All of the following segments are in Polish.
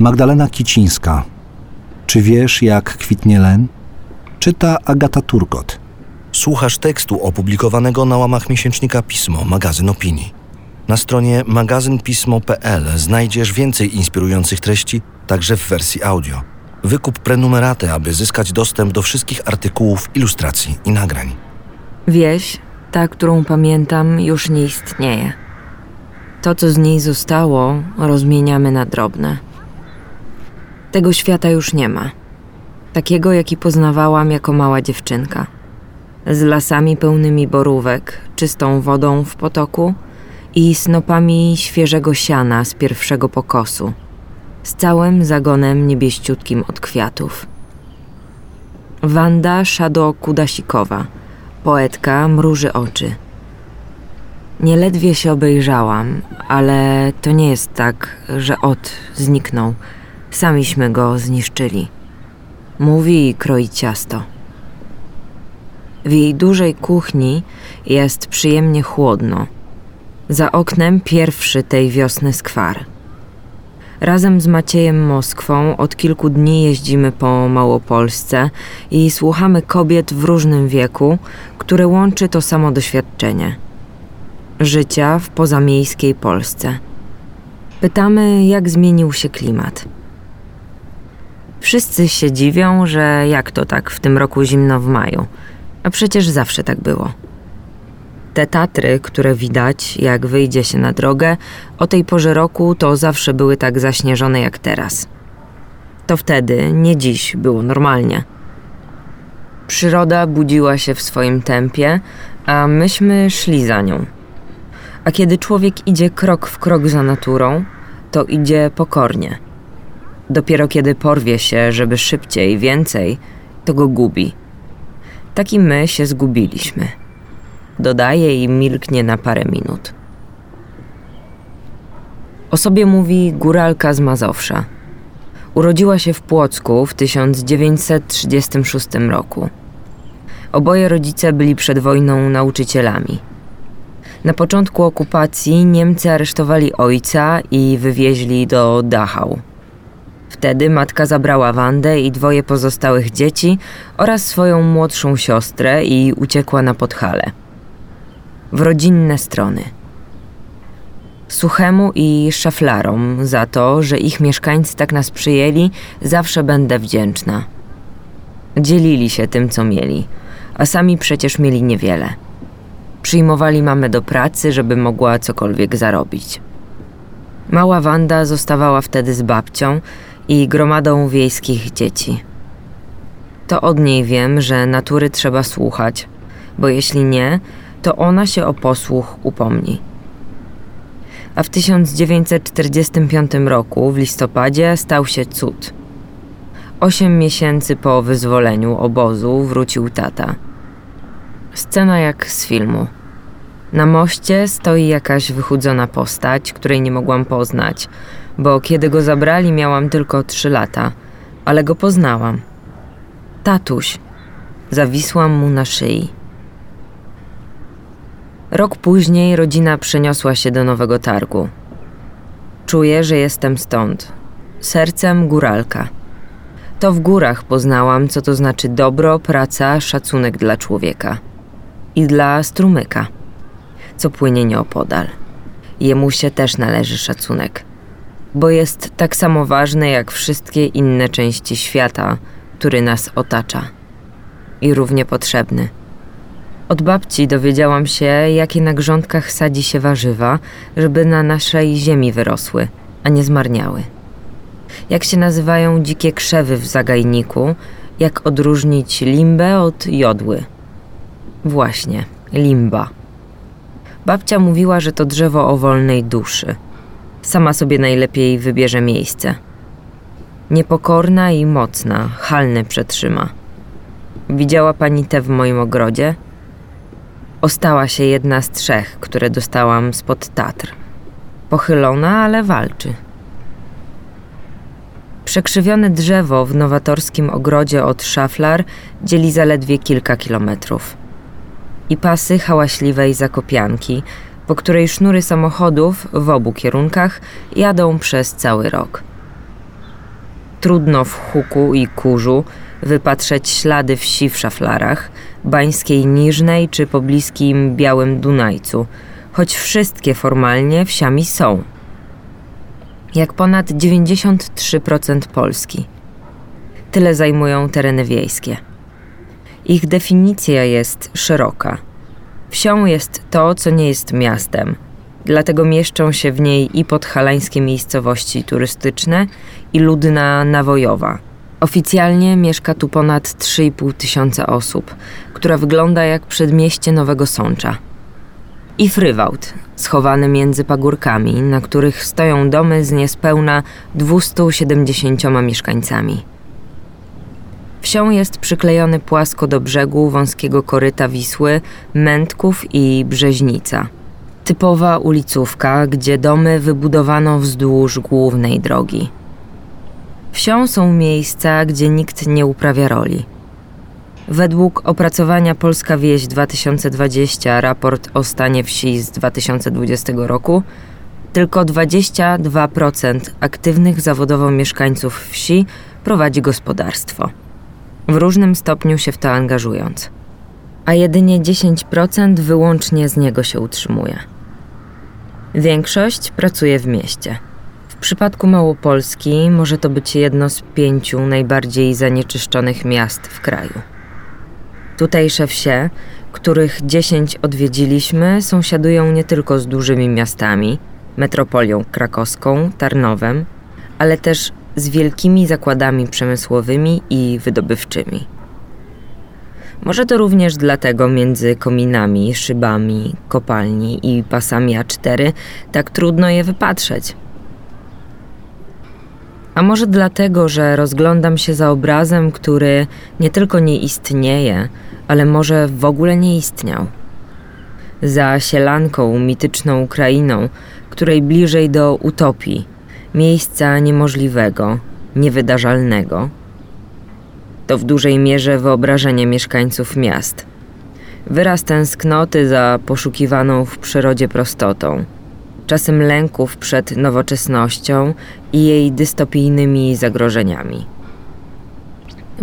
Magdalena Kicińska. Czy wiesz, jak kwitnie len? Czyta Agata Turgot. Słuchasz tekstu opublikowanego na łamach miesięcznika Pismo, magazyn opinii. Na stronie magazynpismo.pl znajdziesz więcej inspirujących treści, także w wersji audio. Wykup prenumeraty, aby zyskać dostęp do wszystkich artykułów, ilustracji i nagrań. Wieś, ta, którą pamiętam, już nie istnieje. To, co z niej zostało, rozmieniamy na drobne. Tego świata już nie ma. Takiego, jaki poznawałam jako mała dziewczynka. Z lasami pełnymi borówek, czystą wodą w potoku i snopami świeżego siana z pierwszego pokosu, z całym zagonem niebieściutkim od kwiatów. Wanda Szado-Kudasikowa, poetka mruży oczy. Nieledwie się obejrzałam, ale to nie jest tak, że od zniknął. Samiśmy go zniszczyli. Mówi i kroi ciasto. W jej dużej kuchni jest przyjemnie chłodno. Za oknem pierwszy tej wiosny skwar. Razem z Maciejem Moskwą od kilku dni jeździmy po Małopolsce i słuchamy kobiet w różnym wieku, które łączy to samo doświadczenie życia w pozamiejskiej Polsce. Pytamy, jak zmienił się klimat. Wszyscy się dziwią, że jak to tak w tym roku zimno w maju, a przecież zawsze tak było. Te Tatry, które widać, jak wyjdzie się na drogę, o tej porze roku to zawsze były tak zaśnieżone jak teraz. To wtedy, nie dziś, było normalnie. Przyroda budziła się w swoim tempie, a myśmy szli za nią. A kiedy człowiek idzie krok w krok za naturą, to idzie pokornie. Dopiero kiedy porwie się, żeby szybciej, więcej, to go gubi. Tak i my się zgubiliśmy. Dodaje i milknie na parę minut. O sobie mówi góralka z Mazowsza. Urodziła się w Płocku w 1936 roku. Oboje rodzice byli przed wojną nauczycielami. Na początku okupacji Niemcy aresztowali ojca i wywieźli do Dachau. Wtedy matka zabrała Wandę i dwoje pozostałych dzieci oraz swoją młodszą siostrę i uciekła na Podhale. W rodzinne strony. Suchemu i szaflarom za to, że ich mieszkańcy tak nas przyjęli, zawsze będę wdzięczna. Dzielili się tym, co mieli, a sami przecież mieli niewiele. Przyjmowali mamę do pracy, żeby mogła cokolwiek zarobić. Mała Wanda zostawała wtedy z babcią i gromadą wiejskich dzieci. To od niej wiem, że natury trzeba słuchać, bo jeśli nie, to ona się o posłuch upomni. A w 1945 roku, w listopadzie, stał się cud. Osiem miesięcy po wyzwoleniu obozu wrócił tata. Scena jak z filmu. Na moście stoi jakaś wychudzona postać, której nie mogłam poznać, bo kiedy go zabrali, miałam tylko trzy lata, ale go poznałam. Tatuś. Zawisłam mu na szyi. Rok później rodzina przeniosła się do Nowego Targu. Czuję, że jestem stąd. Sercem góralka. To w górach poznałam, co to znaczy dobro, praca, szacunek dla człowieka. I dla strumyka, co płynie nieopodal. Jemu się też należy szacunek, bo jest tak samo ważny jak wszystkie inne części świata, który nas otacza. I równie potrzebny. Od babci dowiedziałam się, jakie na grządkach sadzi się warzywa, żeby na naszej ziemi wyrosły, a nie zmarniały. Jak się nazywają dzikie krzewy w zagajniku, jak odróżnić limbę od jodły. Właśnie, limba. Babcia mówiła, że to drzewo o wolnej duszy. Sama sobie najlepiej wybierze miejsce. Niepokorna i mocna, halny przetrzyma. Widziała pani te w moim ogrodzie? Ostała się jedna z trzech, które dostałam spod Tatr. Pochylona, ale walczy. Przekrzywione drzewo w nowatorskim ogrodzie od szaflar dzieli zaledwie kilka kilometrów. I pasy hałaśliwej zakopianki, po której sznury samochodów w obu kierunkach jadą przez cały rok. Trudno w huku i kurzu wypatrzeć ślady wsi w szaflarach, bańskiej Niżnej czy pobliskim Białym Dunajcu, choć wszystkie formalnie wsiami są. Jak ponad 93% Polski. Tyle zajmują tereny wiejskie. Ich definicja jest szeroka. Wsią jest to, co nie jest miastem. Dlatego mieszczą się w niej i podhalańskie miejscowości turystyczne, i ludna nawojowa. Oficjalnie mieszka tu ponad 3,5 tysiąca osób, która wygląda jak przedmieście Nowego Sącza. I Frywałd, schowany między pagórkami, na których stoją domy z niespełna 270 mieszkańcami. Wsią jest przyklejony płasko do brzegu wąskiego koryta Wisły, Mętków i Brzeźnica. Typowa ulicówka, gdzie domy wybudowano wzdłuż głównej drogi. Wsią są miejsca, gdzie nikt nie uprawia roli. Według opracowania Polska Wieś 2020, raport o stanie wsi z 2020 roku, tylko 22% aktywnych zawodowo mieszkańców wsi prowadzi gospodarstwo w różnym stopniu się w to angażując, a jedynie 10% wyłącznie z niego się utrzymuje. Większość pracuje w mieście. W przypadku Małopolski może to być jedno z pięciu najbardziej zanieczyszczonych miast w kraju. Tutejsze wsie, których 10 odwiedziliśmy, sąsiadują nie tylko z dużymi miastami, metropolią krakowską, Tarnowem, ale też z wielkimi zakładami przemysłowymi i wydobywczymi. Może to również dlatego między kominami, szybami, kopalni i pasami A4 tak trudno je wypatrzeć. A może dlatego, że rozglądam się za obrazem, który nie tylko nie istnieje, ale może w ogóle nie istniał. Za sielanką, mityczną Ukrainą, której bliżej do utopii miejsca niemożliwego, niewydarzalnego. To w dużej mierze wyobrażenie mieszkańców miast. Wyraz tęsknoty za poszukiwaną w przyrodzie prostotą, czasem lęków przed nowoczesnością i jej dystopijnymi zagrożeniami.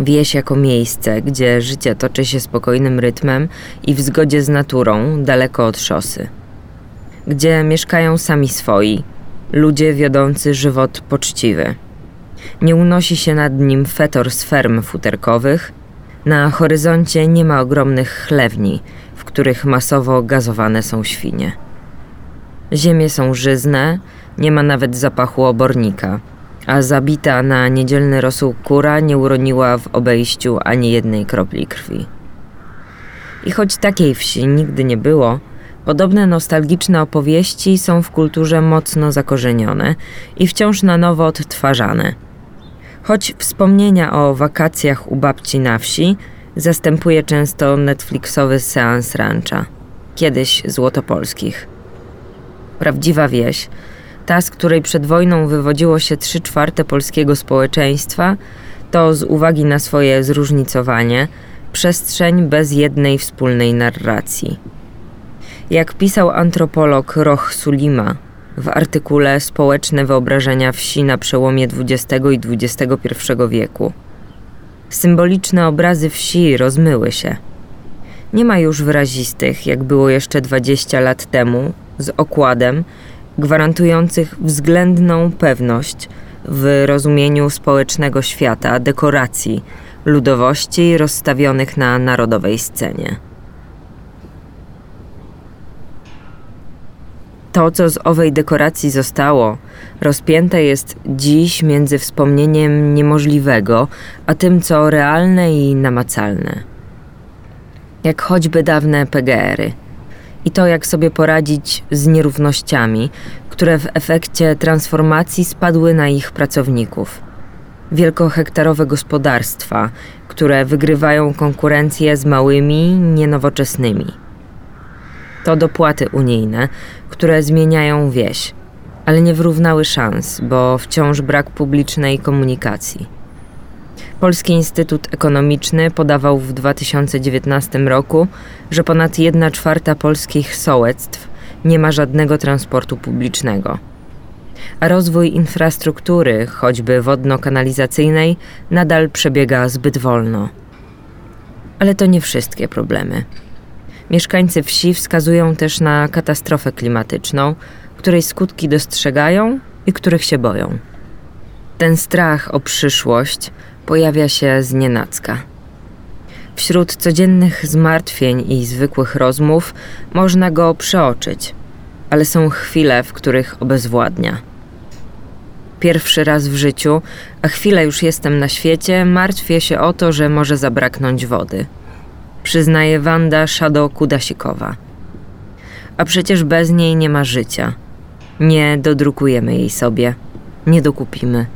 Wieś jako miejsce, gdzie życie toczy się spokojnym rytmem i w zgodzie z naturą, daleko od szosy. Gdzie mieszkają sami swoi, ludzie wiodący żywot poczciwy. Nie unosi się nad nim fetor z ferm futerkowych. Na horyzoncie nie ma ogromnych chlewni, w których masowo gazowane są świnie. Ziemie są żyzne, nie ma nawet zapachu obornika, a zabita na niedzielny rosół kura nie uroniła w obejściu ani jednej kropli krwi. I choć takiej wsi nigdy nie było, Podobne nostalgiczne opowieści są w kulturze mocno zakorzenione i wciąż na nowo odtwarzane. Choć wspomnienia o wakacjach u babci na wsi zastępuje często Netflixowy seans rancha, kiedyś złotopolskich. Prawdziwa wieś, ta z której przed wojną wywodziło się trzy czwarte polskiego społeczeństwa, to z uwagi na swoje zróżnicowanie przestrzeń bez jednej wspólnej narracji. Jak pisał antropolog Roch Sulima w artykule Społeczne wyobrażenia wsi na przełomie XX i XXI wieku. Symboliczne obrazy wsi rozmyły się. Nie ma już wyrazistych, jak było jeszcze 20 lat temu, z okładem, gwarantujących względną pewność w rozumieniu społecznego świata dekoracji, ludowości rozstawionych na narodowej scenie. To, co z owej dekoracji zostało, rozpięte jest dziś między wspomnieniem niemożliwego, a tym, co realne i namacalne. Jak choćby dawne PGR-y. I to, jak sobie poradzić z nierównościami, które w efekcie transformacji spadły na ich pracowników. Wielkohektarowe gospodarstwa, które wygrywają konkurencję z małymi, nienowoczesnymi to dopłaty unijne, które zmieniają wieś, ale nie wyrównały szans, bo wciąż brak publicznej komunikacji. Polski Instytut Ekonomiczny podawał w 2019 roku, że ponad 1 czwarta polskich sołectw nie ma żadnego transportu publicznego. a rozwój infrastruktury, choćby wodno-kanalizacyjnej, nadal przebiega zbyt wolno. Ale to nie wszystkie problemy. Mieszkańcy wsi wskazują też na katastrofę klimatyczną, której skutki dostrzegają i których się boją. Ten strach o przyszłość pojawia się z nienacka. Wśród codziennych zmartwień i zwykłych rozmów można go przeoczyć, ale są chwile, w których obezwładnia. Pierwszy raz w życiu, a chwilę już jestem na świecie, martwię się o to, że może zabraknąć wody. Przyznaje Wanda Szado-Kudasikowa. A przecież bez niej nie ma życia. Nie dodrukujemy jej sobie, nie dokupimy.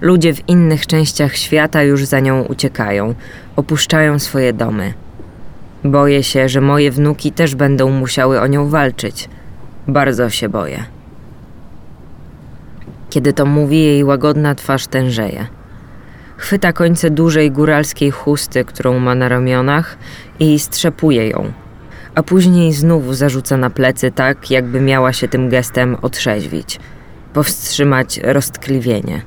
Ludzie w innych częściach świata już za nią uciekają, opuszczają swoje domy. Boję się, że moje wnuki też będą musiały o nią walczyć. Bardzo się boję. Kiedy to mówi, jej łagodna twarz tężeje. Chwyta końce dużej góralskiej chusty, którą ma na ramionach i strzepuje ją, a później znów zarzuca na plecy tak, jakby miała się tym gestem otrzeźwić, powstrzymać roztkliwienie.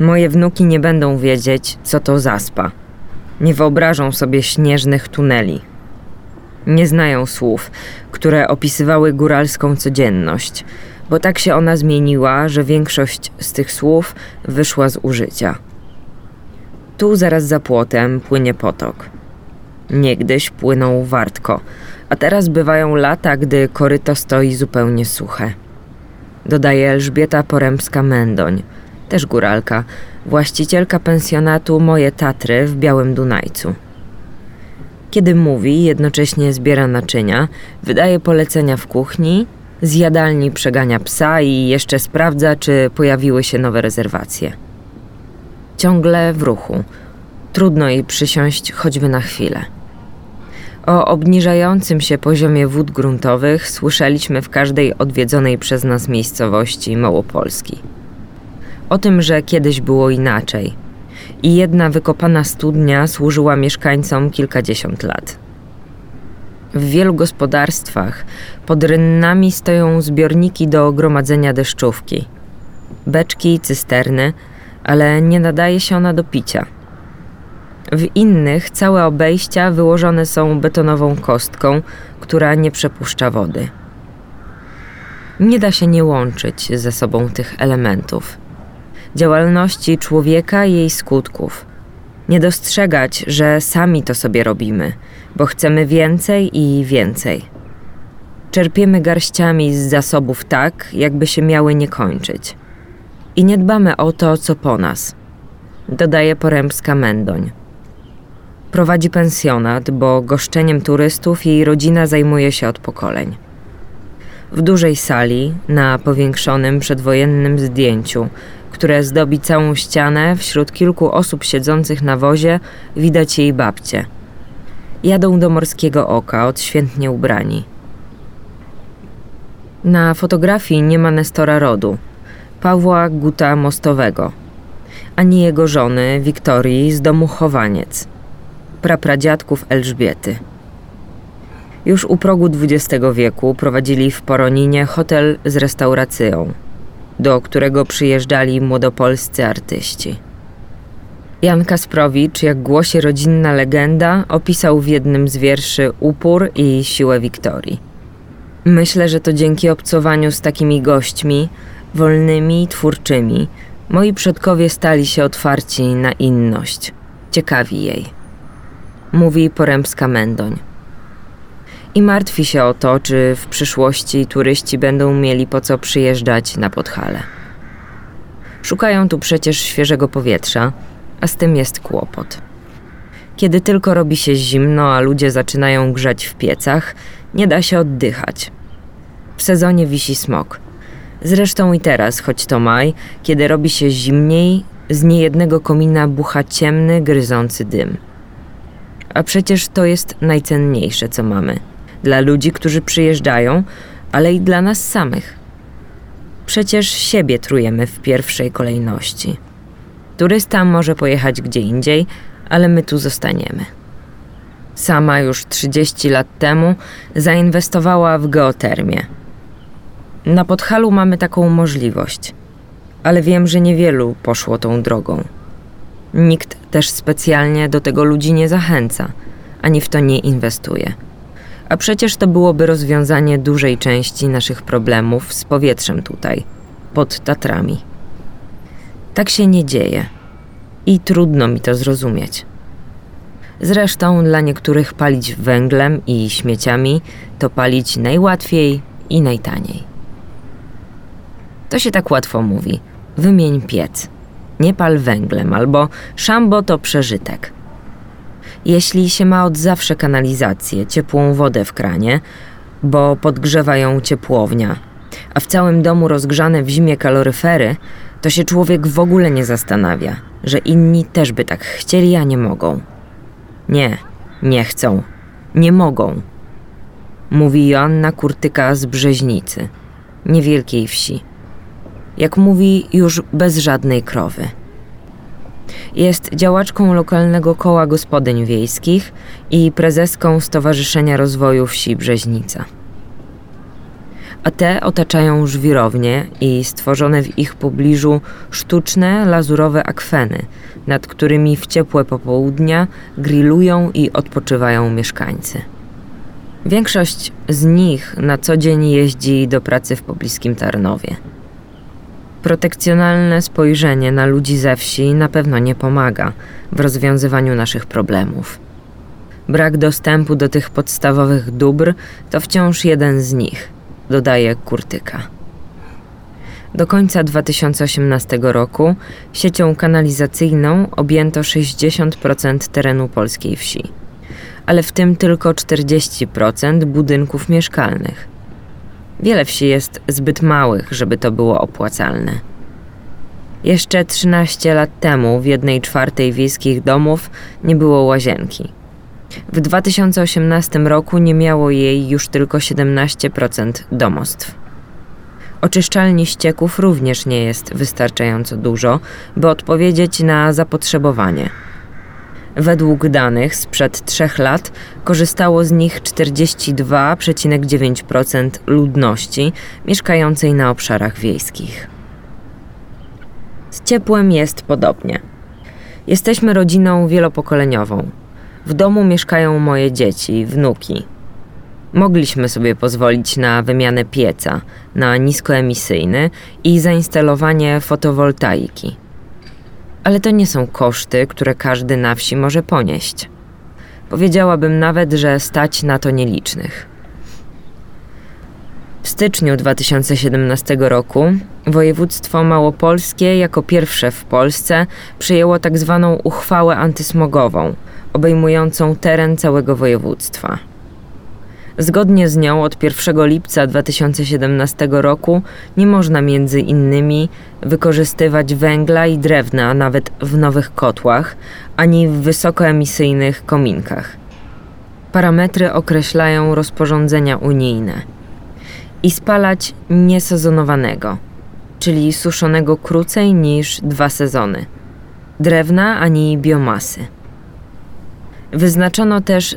Moje wnuki nie będą wiedzieć, co to zaspa. Nie wyobrażą sobie śnieżnych tuneli. Nie znają słów, które opisywały góralską codzienność, bo tak się ona zmieniła, że większość z tych słów wyszła z użycia. Tu zaraz za płotem płynie potok. Niegdyś płynął wartko, a teraz bywają lata, gdy koryto stoi zupełnie suche. Dodaje Elżbieta Poremska-Mendoń – też góralka, właścicielka pensjonatu Moje Tatry w Białym Dunajcu. Kiedy mówi, jednocześnie zbiera naczynia, wydaje polecenia w kuchni, z jadalni przegania psa i jeszcze sprawdza, czy pojawiły się nowe rezerwacje. Ciągle w ruchu. Trudno jej przysiąść choćby na chwilę. O obniżającym się poziomie wód gruntowych słyszeliśmy w każdej odwiedzonej przez nas miejscowości Małopolski o tym, że kiedyś było inaczej. I jedna wykopana studnia służyła mieszkańcom kilkadziesiąt lat. W wielu gospodarstwach pod rynnami stoją zbiorniki do gromadzenia deszczówki. Beczki, cysterny, ale nie nadaje się ona do picia. W innych całe obejścia wyłożone są betonową kostką, która nie przepuszcza wody. Nie da się nie łączyć ze sobą tych elementów działalności człowieka i jej skutków. Nie dostrzegać, że sami to sobie robimy, bo chcemy więcej i więcej. Czerpiemy garściami z zasobów tak, jakby się miały nie kończyć. I nie dbamy o to, co po nas. Dodaje Porębska Mendoń. Prowadzi pensjonat, bo goszczeniem turystów jej rodzina zajmuje się od pokoleń. W dużej sali, na powiększonym przedwojennym zdjęciu, które zdobi całą ścianę, wśród kilku osób siedzących na wozie widać jej babcie. Jadą do morskiego oka, odświętnie ubrani. Na fotografii nie ma Nestora rodu, Pawła Guta Mostowego, ani jego żony Wiktorii z domu Chowaniec, prapradziadków Elżbiety. Już u progu XX wieku prowadzili w Poroninie hotel z restauracją, do którego przyjeżdżali młodopolscy artyści. Jan Kasprowicz, jak głosi rodzinna legenda, opisał w jednym z wierszy upór i siłę Wiktorii. Myślę, że to dzięki obcowaniu z takimi gośćmi, wolnymi, twórczymi, moi przodkowie stali się otwarci na inność, ciekawi jej. Mówi Porębska Mendoń i martwi się o to, czy w przyszłości turyści będą mieli po co przyjeżdżać na Podhale. Szukają tu przecież świeżego powietrza, a z tym jest kłopot. Kiedy tylko robi się zimno, a ludzie zaczynają grzać w piecach, nie da się oddychać. W sezonie wisi smog. Zresztą i teraz, choć to maj, kiedy robi się zimniej, z niejednego komina bucha ciemny, gryzący dym. A przecież to jest najcenniejsze, co mamy – dla ludzi, którzy przyjeżdżają, ale i dla nas samych. Przecież siebie trujemy w pierwszej kolejności. Turysta może pojechać gdzie indziej, ale my tu zostaniemy. Sama już 30 lat temu zainwestowała w geotermię. Na Podhalu mamy taką możliwość, ale wiem, że niewielu poszło tą drogą. Nikt też specjalnie do tego ludzi nie zachęca, ani w to nie inwestuje. A przecież to byłoby rozwiązanie dużej części naszych problemów z powietrzem tutaj, pod Tatrami. Tak się nie dzieje i trudno mi to zrozumieć. Zresztą dla niektórych palić węglem i śmieciami to palić najłatwiej i najtaniej. To się tak łatwo mówi. Wymień piec. Nie pal węglem albo szambo to przeżytek. Jeśli się ma od zawsze kanalizację, ciepłą wodę w kranie, bo podgrzewa ją ciepłownia, a w całym domu rozgrzane w zimie kaloryfery, to się człowiek w ogóle nie zastanawia, że inni też by tak chcieli, a nie mogą. Nie, nie chcą, nie mogą. Mówi Joanna Kurtyka z Brzeźnicy, niewielkiej wsi. Jak mówi, już bez żadnej krowy. Jest działaczką lokalnego koła gospodyń wiejskich i prezeską Stowarzyszenia Rozwoju Wsi Brzeźnica. A te otaczają żwirownie i stworzone w ich pobliżu sztuczne, lazurowe akweny, nad którymi w ciepłe popołudnia grillują i odpoczywają mieszkańcy. Większość z nich na co dzień jeździ do pracy w pobliskim Tarnowie. Protekcjonalne spojrzenie na ludzi ze wsi na pewno nie pomaga w rozwiązywaniu naszych problemów. Brak dostępu do tych podstawowych dóbr to wciąż jeden z nich, dodaje Kurtyka. Do końca 2018 roku siecią kanalizacyjną objęto 60% terenu polskiej wsi, ale w tym tylko 40% budynków mieszkalnych. Wiele wsi jest zbyt małych, żeby to było opłacalne. Jeszcze 13 lat temu w jednej czwartej wiejskich domów nie było łazienki. W 2018 roku nie miało jej już tylko 17% domostw. Oczyszczalni ścieków również nie jest wystarczająco dużo, by odpowiedzieć na zapotrzebowanie. Według danych sprzed trzech lat korzystało z nich 42,9% ludności mieszkającej na obszarach wiejskich. Z ciepłem jest podobnie. Jesteśmy rodziną wielopokoleniową. W domu mieszkają moje dzieci, wnuki. Mogliśmy sobie pozwolić na wymianę pieca na niskoemisyjny i zainstalowanie fotowoltaiki. Ale to nie są koszty, które każdy na wsi może ponieść. Powiedziałabym nawet, że stać na to nielicznych. W styczniu 2017 roku województwo małopolskie jako pierwsze w Polsce przyjęło tak zwaną uchwałę antysmogową, obejmującą teren całego województwa. Zgodnie z nią od 1 lipca 2017 roku nie można między innymi wykorzystywać węgla i drewna nawet w nowych kotłach ani w wysokoemisyjnych kominkach. Parametry określają rozporządzenia unijne. I spalać niesezonowanego, czyli suszonego krócej niż dwa sezony. Drewna ani biomasy. Wyznaczono też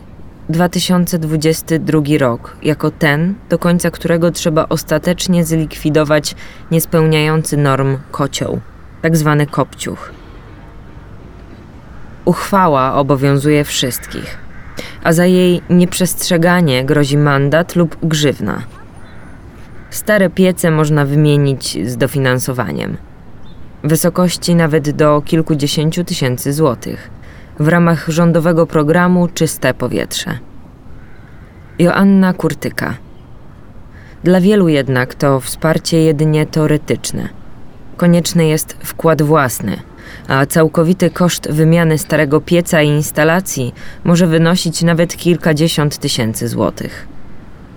2022 rok jako ten, do końca którego trzeba ostatecznie zlikwidować niespełniający norm kocioł, tak zwany kopciuch. Uchwała obowiązuje wszystkich, a za jej nieprzestrzeganie grozi mandat lub grzywna. Stare piece można wymienić z dofinansowaniem. Wysokości nawet do kilkudziesięciu tysięcy złotych w ramach rządowego programu Czyste Powietrze. Joanna Kurtyka. Dla wielu jednak to wsparcie jedynie teoretyczne. Konieczny jest wkład własny, a całkowity koszt wymiany starego pieca i instalacji może wynosić nawet kilkadziesiąt tysięcy złotych.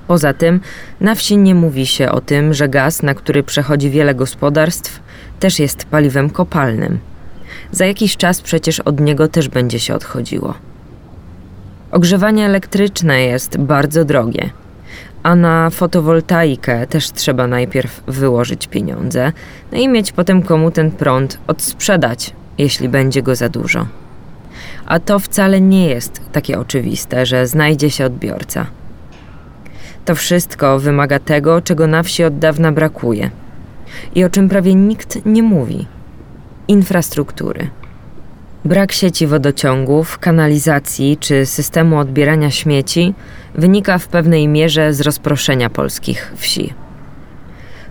Poza tym, na wsi nie mówi się o tym, że gaz, na który przechodzi wiele gospodarstw, też jest paliwem kopalnym. Za jakiś czas przecież od niego też będzie się odchodziło. Ogrzewanie elektryczne jest bardzo drogie, a na fotowoltaikę też trzeba najpierw wyłożyć pieniądze, no i mieć potem komu ten prąd odsprzedać, jeśli będzie go za dużo. A to wcale nie jest takie oczywiste, że znajdzie się odbiorca. To wszystko wymaga tego, czego na wsi od dawna brakuje i o czym prawie nikt nie mówi infrastruktury. Brak sieci wodociągów, kanalizacji czy systemu odbierania śmieci wynika w pewnej mierze z rozproszenia polskich wsi.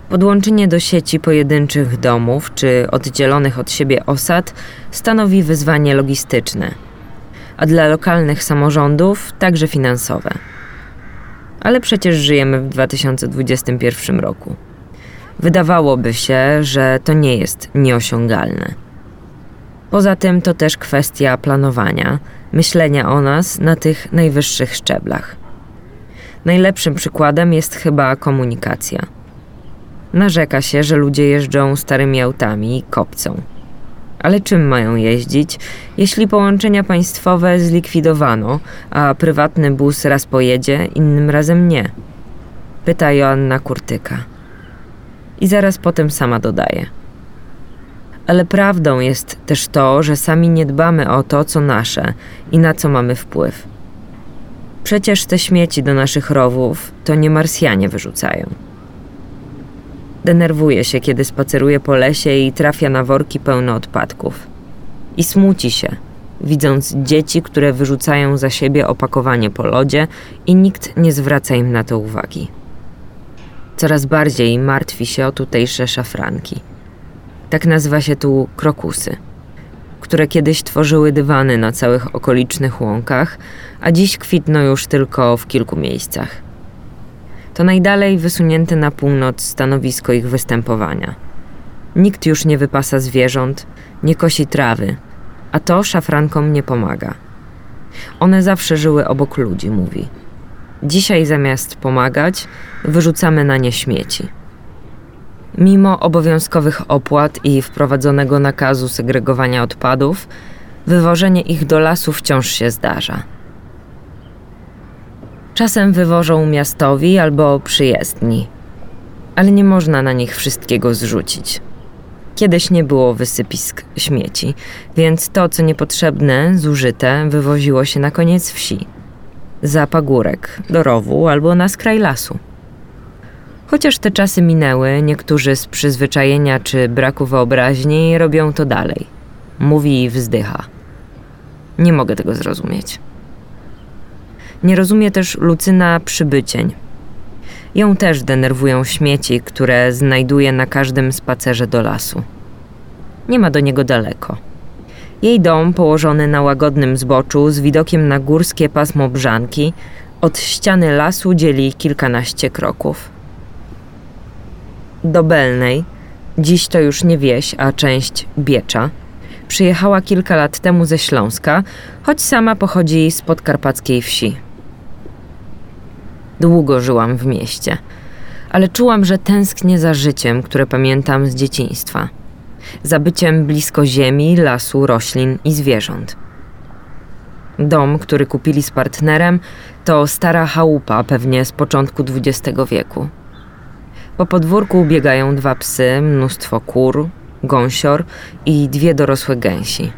Podłączenie do sieci pojedynczych domów czy oddzielonych od siebie osad stanowi wyzwanie logistyczne, a dla lokalnych samorządów także finansowe. Ale przecież żyjemy w 2021 roku. Wydawałoby się, że to nie jest nieosiągalne. Poza tym to też kwestia planowania, myślenia o nas na tych najwyższych szczeblach. Najlepszym przykładem jest chyba komunikacja. Narzeka się, że ludzie jeżdżą starymi autami i kopcą. Ale czym mają jeździć, jeśli połączenia państwowe zlikwidowano, a prywatny bus raz pojedzie, innym razem nie? Pyta Joanna Kurtyka. I zaraz potem sama dodaje. Ale prawdą jest też to, że sami nie dbamy o to, co nasze i na co mamy wpływ. Przecież te śmieci do naszych rowów to nie Marsjanie wyrzucają. Denerwuje się, kiedy spaceruje po lesie i trafia na worki pełne odpadków. I smuci się, widząc dzieci, które wyrzucają za siebie opakowanie po lodzie i nikt nie zwraca im na to uwagi. Coraz bardziej martwi się o tutejsze szafranki. Tak nazywa się tu krokusy, które kiedyś tworzyły dywany na całych okolicznych łąkach, a dziś kwitną już tylko w kilku miejscach. To najdalej wysunięte na północ stanowisko ich występowania. Nikt już nie wypasa zwierząt, nie kosi trawy, a to szafrankom nie pomaga. One zawsze żyły obok ludzi, mówi. Dzisiaj zamiast pomagać, wyrzucamy na nie śmieci. Mimo obowiązkowych opłat i wprowadzonego nakazu segregowania odpadów, wywożenie ich do lasu wciąż się zdarza. Czasem wywożą miastowi albo przyjezdni, ale nie można na nich wszystkiego zrzucić. Kiedyś nie było wysypisk śmieci, więc to, co niepotrzebne, zużyte, wywoziło się na koniec wsi za pagórek, do rowu albo na skraj lasu. Chociaż te czasy minęły, niektórzy z przyzwyczajenia czy braku wyobraźni robią to dalej. Mówi i wzdycha. Nie mogę tego zrozumieć. Nie rozumie też Lucyna przybycień. Ją też denerwują śmieci, które znajduje na każdym spacerze do lasu. Nie ma do niego daleko. Jej dom, położony na łagodnym zboczu z widokiem na górskie pasmo Brzanki, od ściany lasu dzieli kilkanaście kroków. Do Belnej, dziś to już nie wieś, a część Biecza, przyjechała kilka lat temu ze Śląska, choć sama pochodzi z podkarpackiej wsi. Długo żyłam w mieście, ale czułam, że tęsknię za życiem, które pamiętam z dzieciństwa – za byciem blisko ziemi, lasu, roślin i zwierząt. Dom, który kupili z partnerem, to stara chałupa, pewnie z początku XX wieku. Po podwórku biegają dwa psy, mnóstwo kur, gąsior i dwie dorosłe gęsi.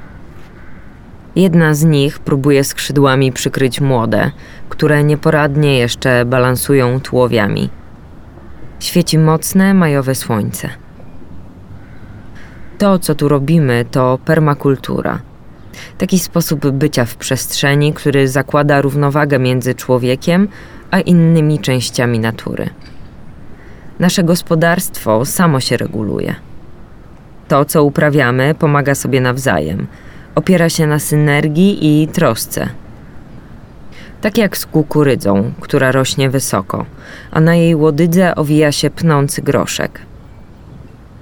Jedna z nich próbuje skrzydłami przykryć młode, które nieporadnie jeszcze balansują tułowiami. Świeci mocne majowe słońce. To, co tu robimy, to permakultura. Taki sposób bycia w przestrzeni, który zakłada równowagę między człowiekiem a innymi częściami natury. Nasze gospodarstwo samo się reguluje. To, co uprawiamy, pomaga sobie nawzajem, opiera się na synergii i trosce. Tak jak z kukurydzą, która rośnie wysoko, a na jej łodydze owija się pnący groszek –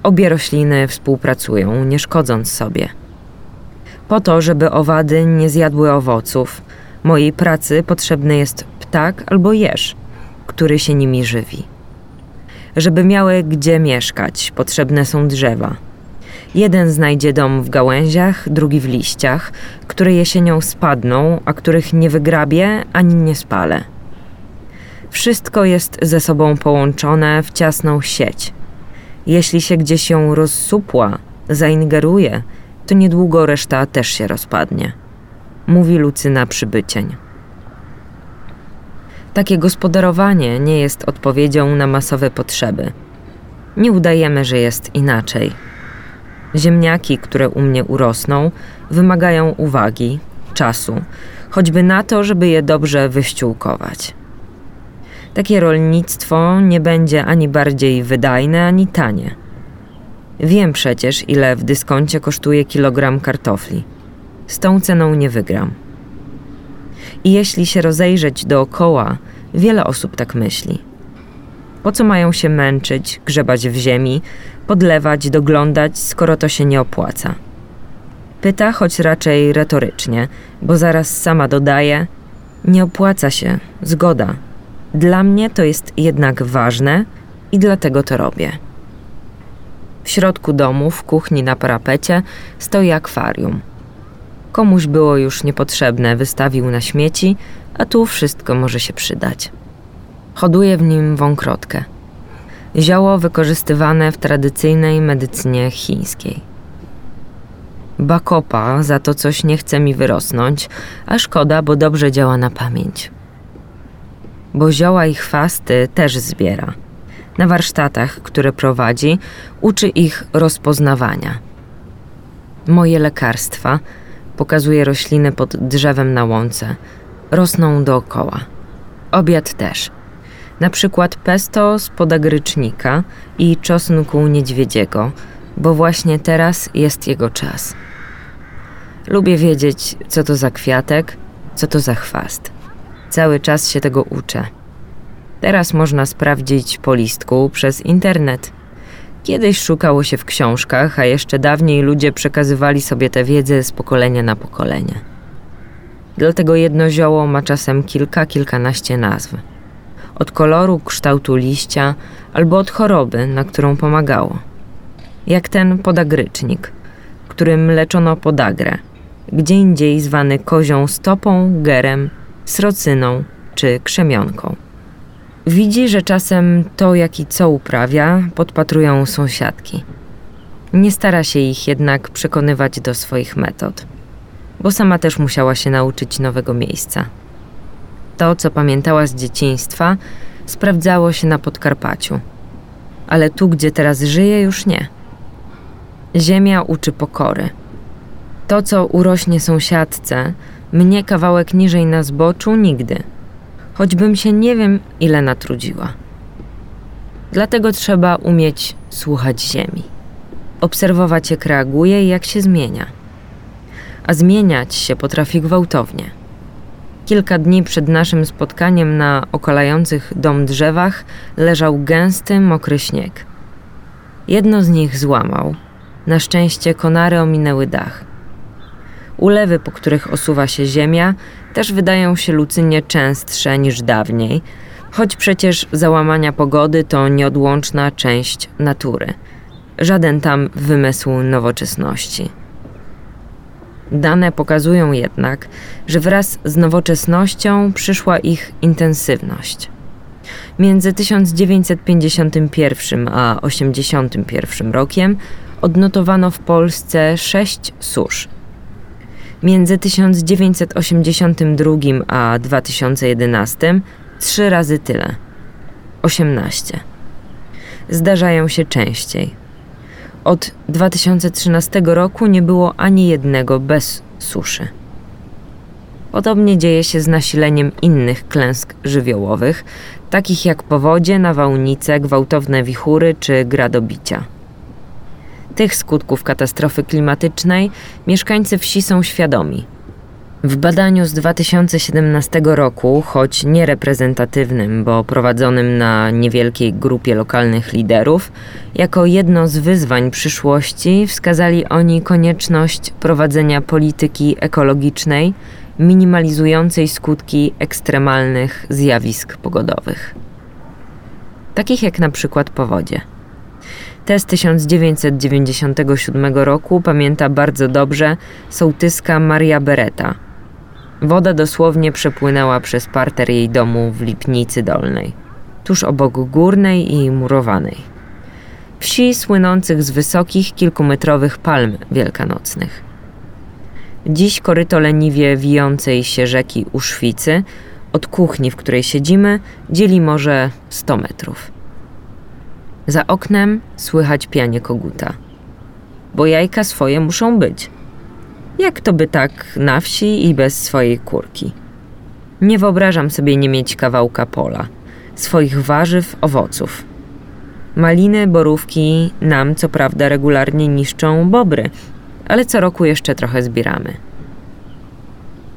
Obie rośliny współpracują, nie szkodząc sobie. Po to, żeby owady nie zjadły owoców, mojej pracy potrzebny jest ptak albo jeż, który się nimi żywi. Żeby miały gdzie mieszkać, potrzebne są drzewa. Jeden znajdzie dom w gałęziach, drugi w liściach, które jesienią spadną, a których nie wygrabię ani nie spalę. Wszystko jest ze sobą połączone w ciasną sieć – jeśli się gdzieś ją rozsupła, zaingeruje, to niedługo reszta też się rozpadnie. Mówi Lucyna przybycień. Takie gospodarowanie nie jest odpowiedzią na masowe potrzeby. Nie udajemy, że jest inaczej. Ziemniaki, które u mnie urosną, wymagają uwagi, czasu, choćby na to, żeby je dobrze wyściółkować. Takie rolnictwo nie będzie ani bardziej wydajne, ani tanie. Wiem przecież, ile w dyskoncie kosztuje kilogram kartofli. Z tą ceną nie wygram. I jeśli się rozejrzeć dookoła, wiele osób tak myśli. Po co mają się męczyć, grzebać w ziemi, podlewać, doglądać, skoro to się nie opłaca? Pyta, choć raczej retorycznie, bo zaraz sama dodaje: Nie opłaca się, zgoda. Dla mnie to jest jednak ważne i dlatego to robię. W środku domu, w kuchni na parapecie, stoi akwarium. Komuś było już niepotrzebne, wystawił na śmieci, a tu wszystko może się przydać. Hoduje w nim wąkrotkę. Zioło wykorzystywane w tradycyjnej medycynie chińskiej. Bakopa za to coś nie chce mi wyrosnąć, a szkoda, bo dobrze działa na pamięć. Bo zioła i chwasty też zbiera. Na warsztatach, które prowadzi, uczy ich rozpoznawania. Moje lekarstwa, pokazuje rośliny pod drzewem na łące, rosną dookoła. Obiad też. Na przykład pesto z podagrycznika i czosnku niedźwiedziego, bo właśnie teraz jest jego czas. Lubię wiedzieć, co to za kwiatek, co to za chwast. Cały czas się tego uczę. Teraz można sprawdzić po listku przez internet. Kiedyś szukało się w książkach, a jeszcze dawniej ludzie przekazywali sobie tę wiedzę z pokolenia na pokolenie. Dlatego jedno zioło ma czasem kilka, kilkanaście nazw. Od koloru, kształtu liścia albo od choroby, na którą pomagało. Jak ten podagrycznik, którym leczono podagrę, gdzie indziej zwany kozią stopą, gerem, srocyną czy krzemionką. Widzi, że czasem to, jak i co uprawia, podpatrują sąsiadki. Nie stara się ich jednak przekonywać do swoich metod, bo sama też musiała się nauczyć nowego miejsca. To, co pamiętała z dzieciństwa, sprawdzało się na Podkarpaciu, ale tu, gdzie teraz żyje, już nie. Ziemia uczy pokory. To, co urośnie sąsiadce, mnie kawałek niżej na zboczu nigdy, choćbym się nie wiem ile natrudziła. Dlatego trzeba umieć słuchać ziemi, obserwować jak reaguje i jak się zmienia. A zmieniać się potrafi gwałtownie. Kilka dni przed naszym spotkaniem na okalających dom drzewach leżał gęsty, mokry śnieg. Jedno z nich złamał. Na szczęście konary ominęły dach. Ulewy, po których osuwa się ziemia, też wydają się Lucynie częstsze niż dawniej, choć przecież załamania pogody to nieodłączna część natury. Żaden tam wymysł nowoczesności. Dane pokazują jednak, że wraz z nowoczesnością przyszła ich intensywność. Między 1951 a 1981 rokiem odnotowano w Polsce sześć susz – Między 1982 a 2011 trzy razy tyle 18. Zdarzają się częściej. Od 2013 roku nie było ani jednego bez suszy. Podobnie dzieje się z nasileniem innych klęsk żywiołowych, takich jak powodzie, nawałnice, gwałtowne wichury czy gradobicia. Tych skutków katastrofy klimatycznej mieszkańcy wsi są świadomi. W badaniu z 2017 roku, choć niereprezentatywnym, bo prowadzonym na niewielkiej grupie lokalnych liderów, jako jedno z wyzwań przyszłości wskazali oni konieczność prowadzenia polityki ekologicznej minimalizującej skutki ekstremalnych zjawisk pogodowych. Takich jak na przykład powodzie. Te z 1997 roku pamięta bardzo dobrze sołtyska Maria Beretta. Woda dosłownie przepłynęła przez parter jej domu w Lipnicy Dolnej, tuż obok górnej i murowanej. Wsi słynących z wysokich, kilkumetrowych palm wielkanocnych. Dziś koryto leniwie wijącej się rzeki Uszwicy Od kuchni, w której siedzimy, dzieli może 100 metrów. Za oknem słychać pianie koguta. Bo jajka swoje muszą być. Jak to by tak na wsi i bez swojej kurki? Nie wyobrażam sobie nie mieć kawałka pola, swoich warzyw, owoców. Maliny, borówki nam co prawda regularnie niszczą bobry, ale co roku jeszcze trochę zbieramy.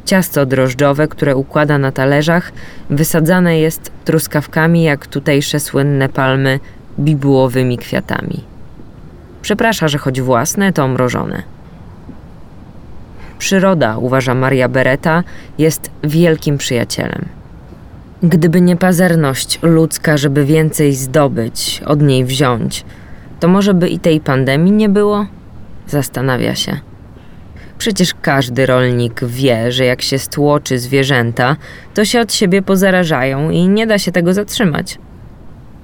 Ciasto drożdżowe, które układa na talerzach, wysadzane jest truskawkami jak tutejsze słynne palmy bibułowymi kwiatami. Przeprasza, że choć własne, to mrożone. Przyroda, uważa Maria Beretta, jest wielkim przyjacielem. Gdyby nie pazerność ludzka, żeby więcej zdobyć, od niej wziąć, to może by i tej pandemii nie było? Zastanawia się. Przecież każdy rolnik wie, że jak się stłoczy zwierzęta, to się od siebie pozarażają i nie da się tego zatrzymać.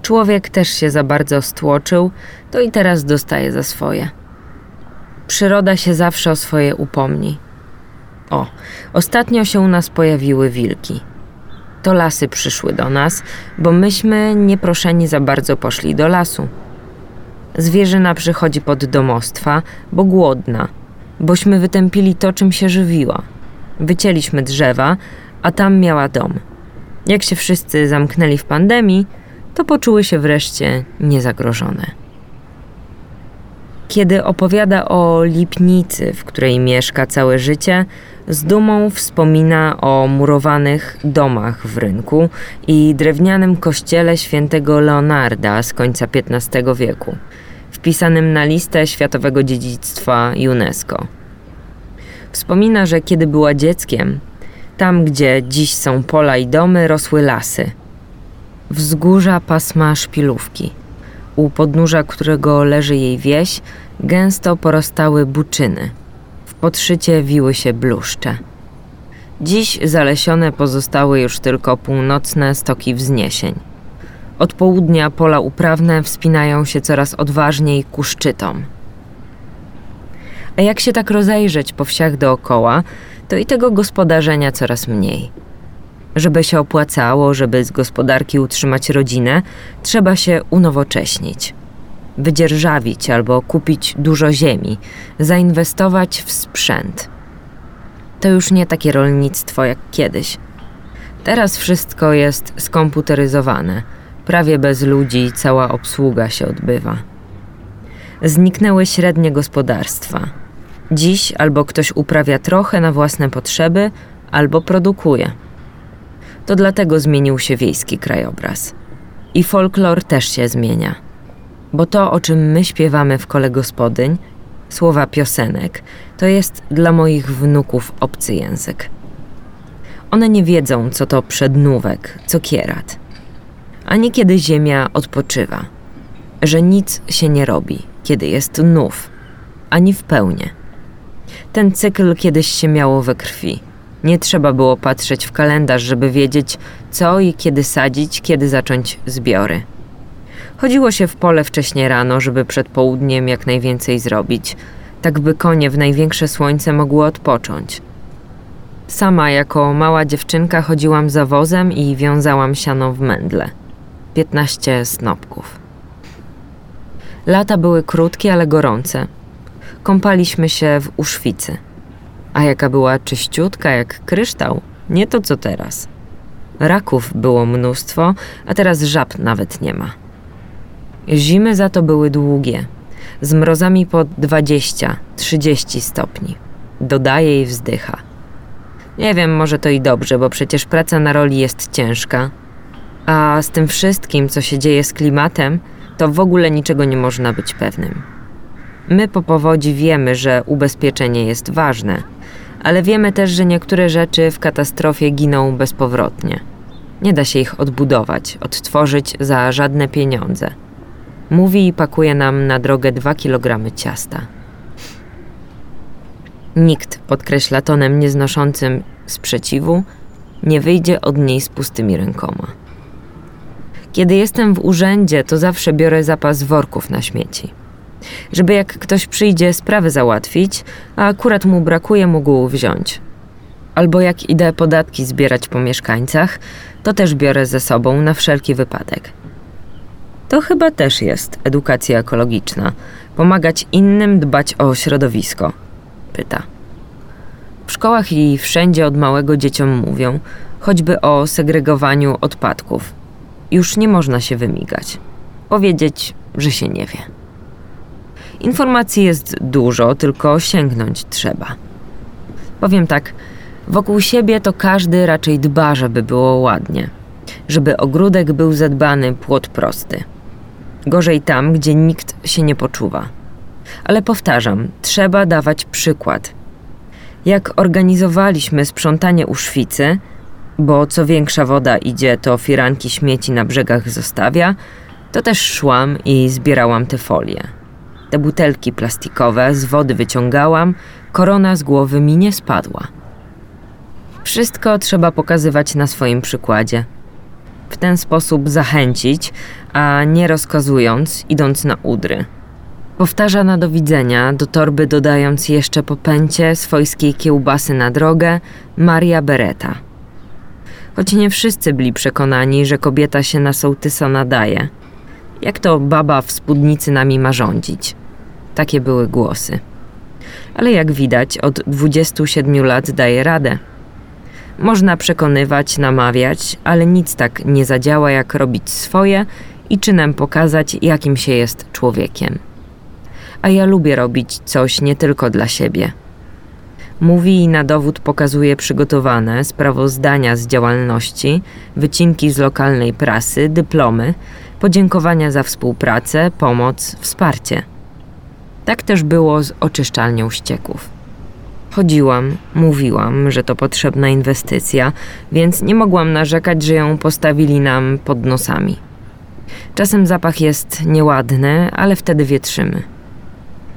Człowiek też się za bardzo stłoczył, to i teraz dostaje za swoje. Przyroda się zawsze o swoje upomni. O, ostatnio się u nas pojawiły wilki. To lasy przyszły do nas, bo myśmy nieproszeni za bardzo poszli do lasu. Zwierzyna przychodzi pod domostwa, bo głodna, bośmy wytępili to, czym się żywiła. Wycięliśmy drzewa, a tam miała dom. Jak się wszyscy zamknęli w pandemii, to poczuły się wreszcie niezagrożone. Kiedy opowiada o Lipnicy, w której mieszka całe życie, z dumą wspomina o murowanych domach w rynku i drewnianym kościele świętego Leonarda z końca XV wieku, wpisanym na listę Światowego Dziedzictwa UNESCO. Wspomina, że kiedy była dzieckiem, tam gdzie dziś są pola i domy, rosły lasy. Wzgórza pasma szpilówki, u podnóża którego leży jej wieś, gęsto porostały buczyny. W podszycie wiły się bluszcze. Dziś zalesione pozostały już tylko północne stoki wzniesień. Od południa pola uprawne wspinają się coraz odważniej ku szczytom. A jak się tak rozejrzeć po wsiach dookoła, to i tego gospodarzenia coraz mniej. Żeby się opłacało, żeby z gospodarki utrzymać rodzinę, trzeba się unowocześnić. Wydzierżawić albo kupić dużo ziemi, zainwestować w sprzęt. To już nie takie rolnictwo jak kiedyś. Teraz wszystko jest skomputeryzowane, prawie bez ludzi cała obsługa się odbywa. Zniknęły średnie gospodarstwa Dziś albo ktoś uprawia trochę na własne potrzeby, albo produkuje. To dlatego zmienił się wiejski krajobraz. I folklor też się zmienia. Bo to, o czym my śpiewamy w kole gospodyń, słowa piosenek, to jest dla moich wnuków obcy język. One nie wiedzą, co to przednówek, co kierat. Ani kiedy ziemia odpoczywa. Że nic się nie robi, kiedy jest nów, ani w pełni. Ten cykl kiedyś się miało we krwi. Nie trzeba było patrzeć w kalendarz, żeby wiedzieć, co i kiedy sadzić, kiedy zacząć zbiory. Chodziło się w pole wcześnie rano, żeby przed południem jak najwięcej zrobić, tak by konie w największe słońce mogły odpocząć. Sama jako mała dziewczynka chodziłam za wozem i wiązałam siano w mędle. Piętnaście snopków. Lata były krótkie, ale gorące kąpaliśmy się w uszwicy. A jaka była czyściutka jak kryształ, nie to co teraz. Raków było mnóstwo, a teraz żab nawet nie ma. Zimy za to były długie, z mrozami po 20-30 stopni. Dodaje i wzdycha. Nie wiem, może to i dobrze, bo przecież praca na roli jest ciężka. A z tym wszystkim, co się dzieje z klimatem, to w ogóle niczego nie można być pewnym. My po powodzi wiemy, że ubezpieczenie jest ważne, ale wiemy też, że niektóre rzeczy w katastrofie giną bezpowrotnie. Nie da się ich odbudować, odtworzyć za żadne pieniądze. Mówi i pakuje nam na drogę dwa kilogramy ciasta. Nikt, podkreśla tonem nieznoszącym sprzeciwu, nie wyjdzie od niej z pustymi rękoma. Kiedy jestem w urzędzie, to zawsze biorę zapas worków na śmieci żeby jak ktoś przyjdzie sprawy załatwić, a akurat mu brakuje, mógł wziąć. Albo jak idę podatki zbierać po mieszkańcach, to też biorę ze sobą na wszelki wypadek. To chyba też jest edukacja ekologiczna. Pomagać innym dbać o środowisko. Pyta. W szkołach i wszędzie od małego dzieciom mówią, choćby o segregowaniu odpadków. Już nie można się wymigać. Powiedzieć, że się nie wie. Informacji jest dużo, tylko sięgnąć trzeba. Powiem tak, wokół siebie to każdy raczej dba, żeby było ładnie. Żeby ogródek był zadbany, płot prosty. Gorzej tam, gdzie nikt się nie poczuwa. Ale powtarzam, trzeba dawać przykład. Jak organizowaliśmy sprzątanie u szwicy, bo co większa woda idzie, to firanki śmieci na brzegach zostawia, to też szłam i zbierałam te folie. Te butelki plastikowe z wody wyciągałam, korona z głowy mi nie spadła. Wszystko trzeba pokazywać na swoim przykładzie. W ten sposób zachęcić, a nie rozkazując, idąc na udry. Powtarza na do widzenia, do torby dodając jeszcze po pęcie swojskiej kiełbasy na drogę Maria Beretta. Choć nie wszyscy byli przekonani, że kobieta się na sołtysa nadaje. Jak to baba w spódnicy nami ma rządzić? Takie były głosy. Ale jak widać, od 27 lat daje radę. Można przekonywać, namawiać, ale nic tak nie zadziała, jak robić swoje i czynem pokazać, jakim się jest człowiekiem. A ja lubię robić coś nie tylko dla siebie. Mówi i na dowód pokazuje przygotowane sprawozdania z działalności, wycinki z lokalnej prasy, dyplomy, podziękowania za współpracę, pomoc, wsparcie. Tak też było z oczyszczalnią ścieków. Chodziłam, mówiłam, że to potrzebna inwestycja, więc nie mogłam narzekać, że ją postawili nam pod nosami. Czasem zapach jest nieładny, ale wtedy wietrzymy.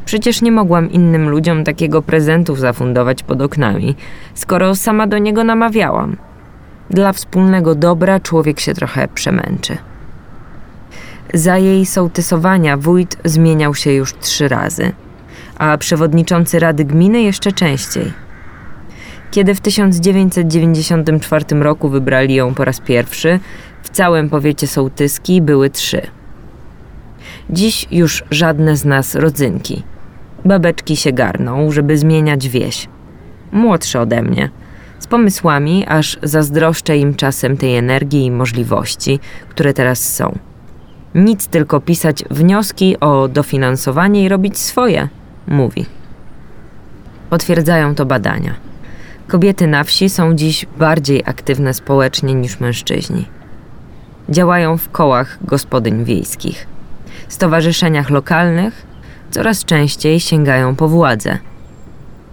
Przecież nie mogłam innym ludziom takiego prezentu zafundować pod oknami, skoro sama do niego namawiałam. Dla wspólnego dobra człowiek się trochę przemęczy. Za jej sołtysowania wójt zmieniał się już trzy razy, a przewodniczący Rady Gminy jeszcze częściej. Kiedy w 1994 roku wybrali ją po raz pierwszy, w całym powiecie sołtyski były trzy. Dziś już żadne z nas rodzynki. Babeczki się garną, żeby zmieniać wieś. Młodsze ode mnie, z pomysłami, aż zazdroszczę im czasem tej energii i możliwości, które teraz są. Nic tylko pisać wnioski o dofinansowanie i robić swoje, mówi. Potwierdzają to badania. Kobiety na wsi są dziś bardziej aktywne społecznie niż mężczyźni. Działają w kołach gospodyń wiejskich, stowarzyszeniach lokalnych, coraz częściej sięgają po władzę.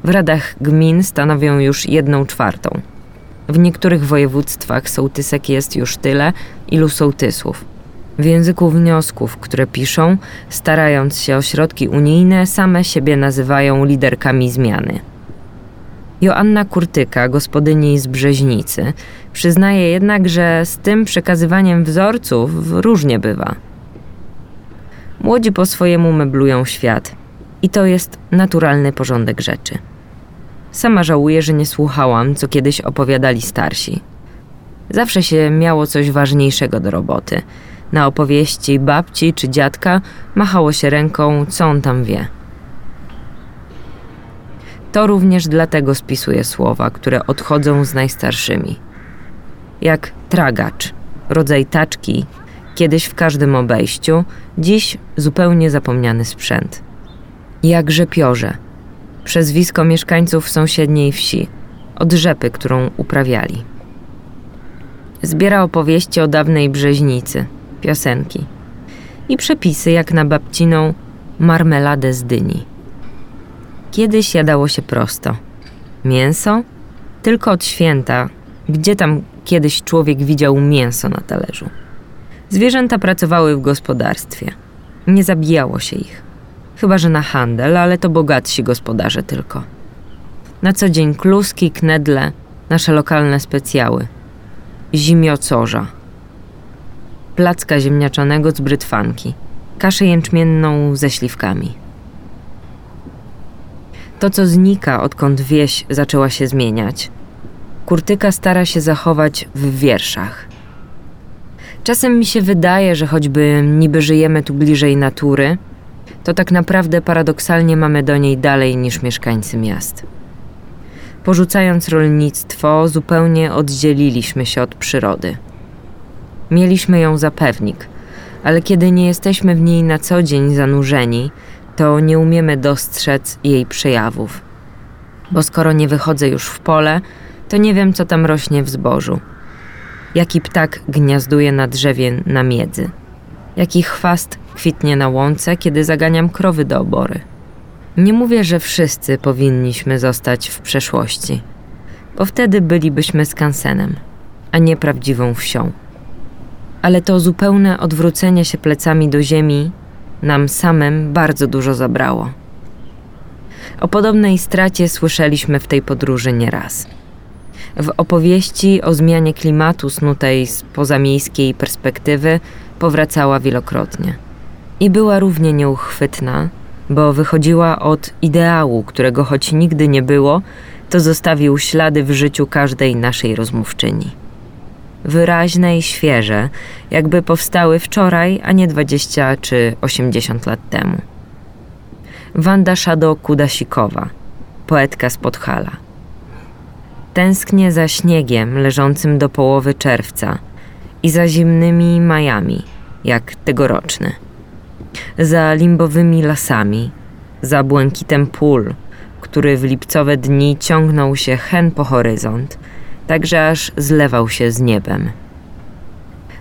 W radach gmin stanowią już jedną czwartą. W niektórych województwach sołtysek jest już tyle, ilu sołtysów. W języku wniosków, które piszą, starając się o środki unijne, same siebie nazywają liderkami zmiany. Joanna Kurtyka, gospodyni z Brzeźnicy, przyznaje jednak, że z tym przekazywaniem wzorców różnie bywa. Młodzi po swojemu meblują świat i to jest naturalny porządek rzeczy. Sama żałuję, że nie słuchałam, co kiedyś opowiadali starsi. Zawsze się miało coś ważniejszego do roboty. Na opowieści babci czy dziadka machało się ręką, co on tam wie. To również dlatego spisuję słowa, które odchodzą z najstarszymi. Jak tragacz, rodzaj taczki, kiedyś w każdym obejściu, dziś zupełnie zapomniany sprzęt. Jak rzepiorze, przezwisko mieszkańców sąsiedniej wsi, od rzepy, którą uprawiali. Zbiera opowieści o dawnej brzeźnicy, piosenki i przepisy jak na babciną marmeladę z dyni. Kiedyś jadało się prosto. Mięso? Tylko od święta. Gdzie tam kiedyś człowiek widział mięso na talerzu? Zwierzęta pracowały w gospodarstwie. Nie zabijało się ich. Chyba, że na handel, ale to bogatsi gospodarze tylko. Na co dzień kluski, knedle, nasze lokalne specjały. Zimiocorza. Placka ziemniaczanego z brytwanki. Kaszę jęczmienną ze śliwkami. To, co znika, odkąd wieś zaczęła się zmieniać. Kurtyka stara się zachować w wierszach. Czasem mi się wydaje, że choćby niby żyjemy tu bliżej natury, to tak naprawdę paradoksalnie mamy do niej dalej niż mieszkańcy miast. Porzucając rolnictwo, zupełnie oddzieliliśmy się od przyrody. Mieliśmy ją za pewnik, ale kiedy nie jesteśmy w niej na co dzień zanurzeni, to nie umiemy dostrzec jej przejawów. Bo skoro nie wychodzę już w pole, to nie wiem, co tam rośnie w zbożu. Jaki ptak gniazduje na drzewie na miedzy. Jaki chwast kwitnie na łące, kiedy zaganiam krowy do obory. Nie mówię, że wszyscy powinniśmy zostać w przeszłości, bo wtedy bylibyśmy skansenem, a nie prawdziwą wsią. Ale to zupełne odwrócenie się plecami do ziemi nam samym bardzo dużo zabrało. O podobnej stracie słyszeliśmy w tej podróży nieraz. W opowieści o zmianie klimatu snutej z pozamiejskiej perspektywy powracała wielokrotnie. I była równie nieuchwytna, bo wychodziła od ideału, którego choć nigdy nie było, to zostawił ślady w życiu każdej naszej rozmówczyni. Wyraźne i świeże, jakby powstały wczoraj, a nie 20 czy 80 lat temu. Wanda Szado Kudasikowa, poetka z Podhala. Tęsknię za śniegiem leżącym do połowy czerwca i za zimnymi majami, jak tegoroczny. Za limbowymi lasami, za błękitem pól, który w lipcowe dni ciągnął się hen po horyzont, tak że aż zlewał się z niebem.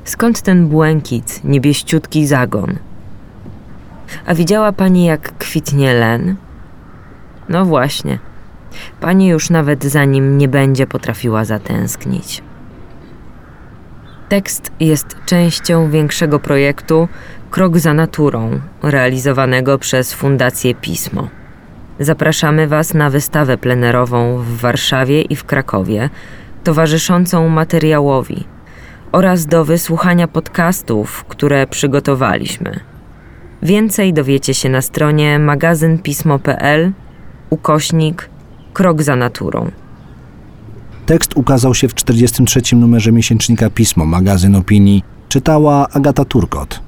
Skąd ten błękit, niebieściutki zagon? A widziała pani, jak kwitnie len? No właśnie. Pani już nawet za nim nie będzie potrafiła zatęsknić. Tekst jest częścią większego projektu Krok za naturą, realizowanego przez Fundację Pismo. Zapraszamy Was na wystawę plenerową w Warszawie i w Krakowie, towarzyszącą materiałowi oraz do wysłuchania podcastów, które przygotowaliśmy. Więcej dowiecie się na stronie magazynpismo.pl ukośnik Krok za naturą. Tekst ukazał się w 43. numerze miesięcznika Pismo, magazyn opinii. Czytała Agata Turkot.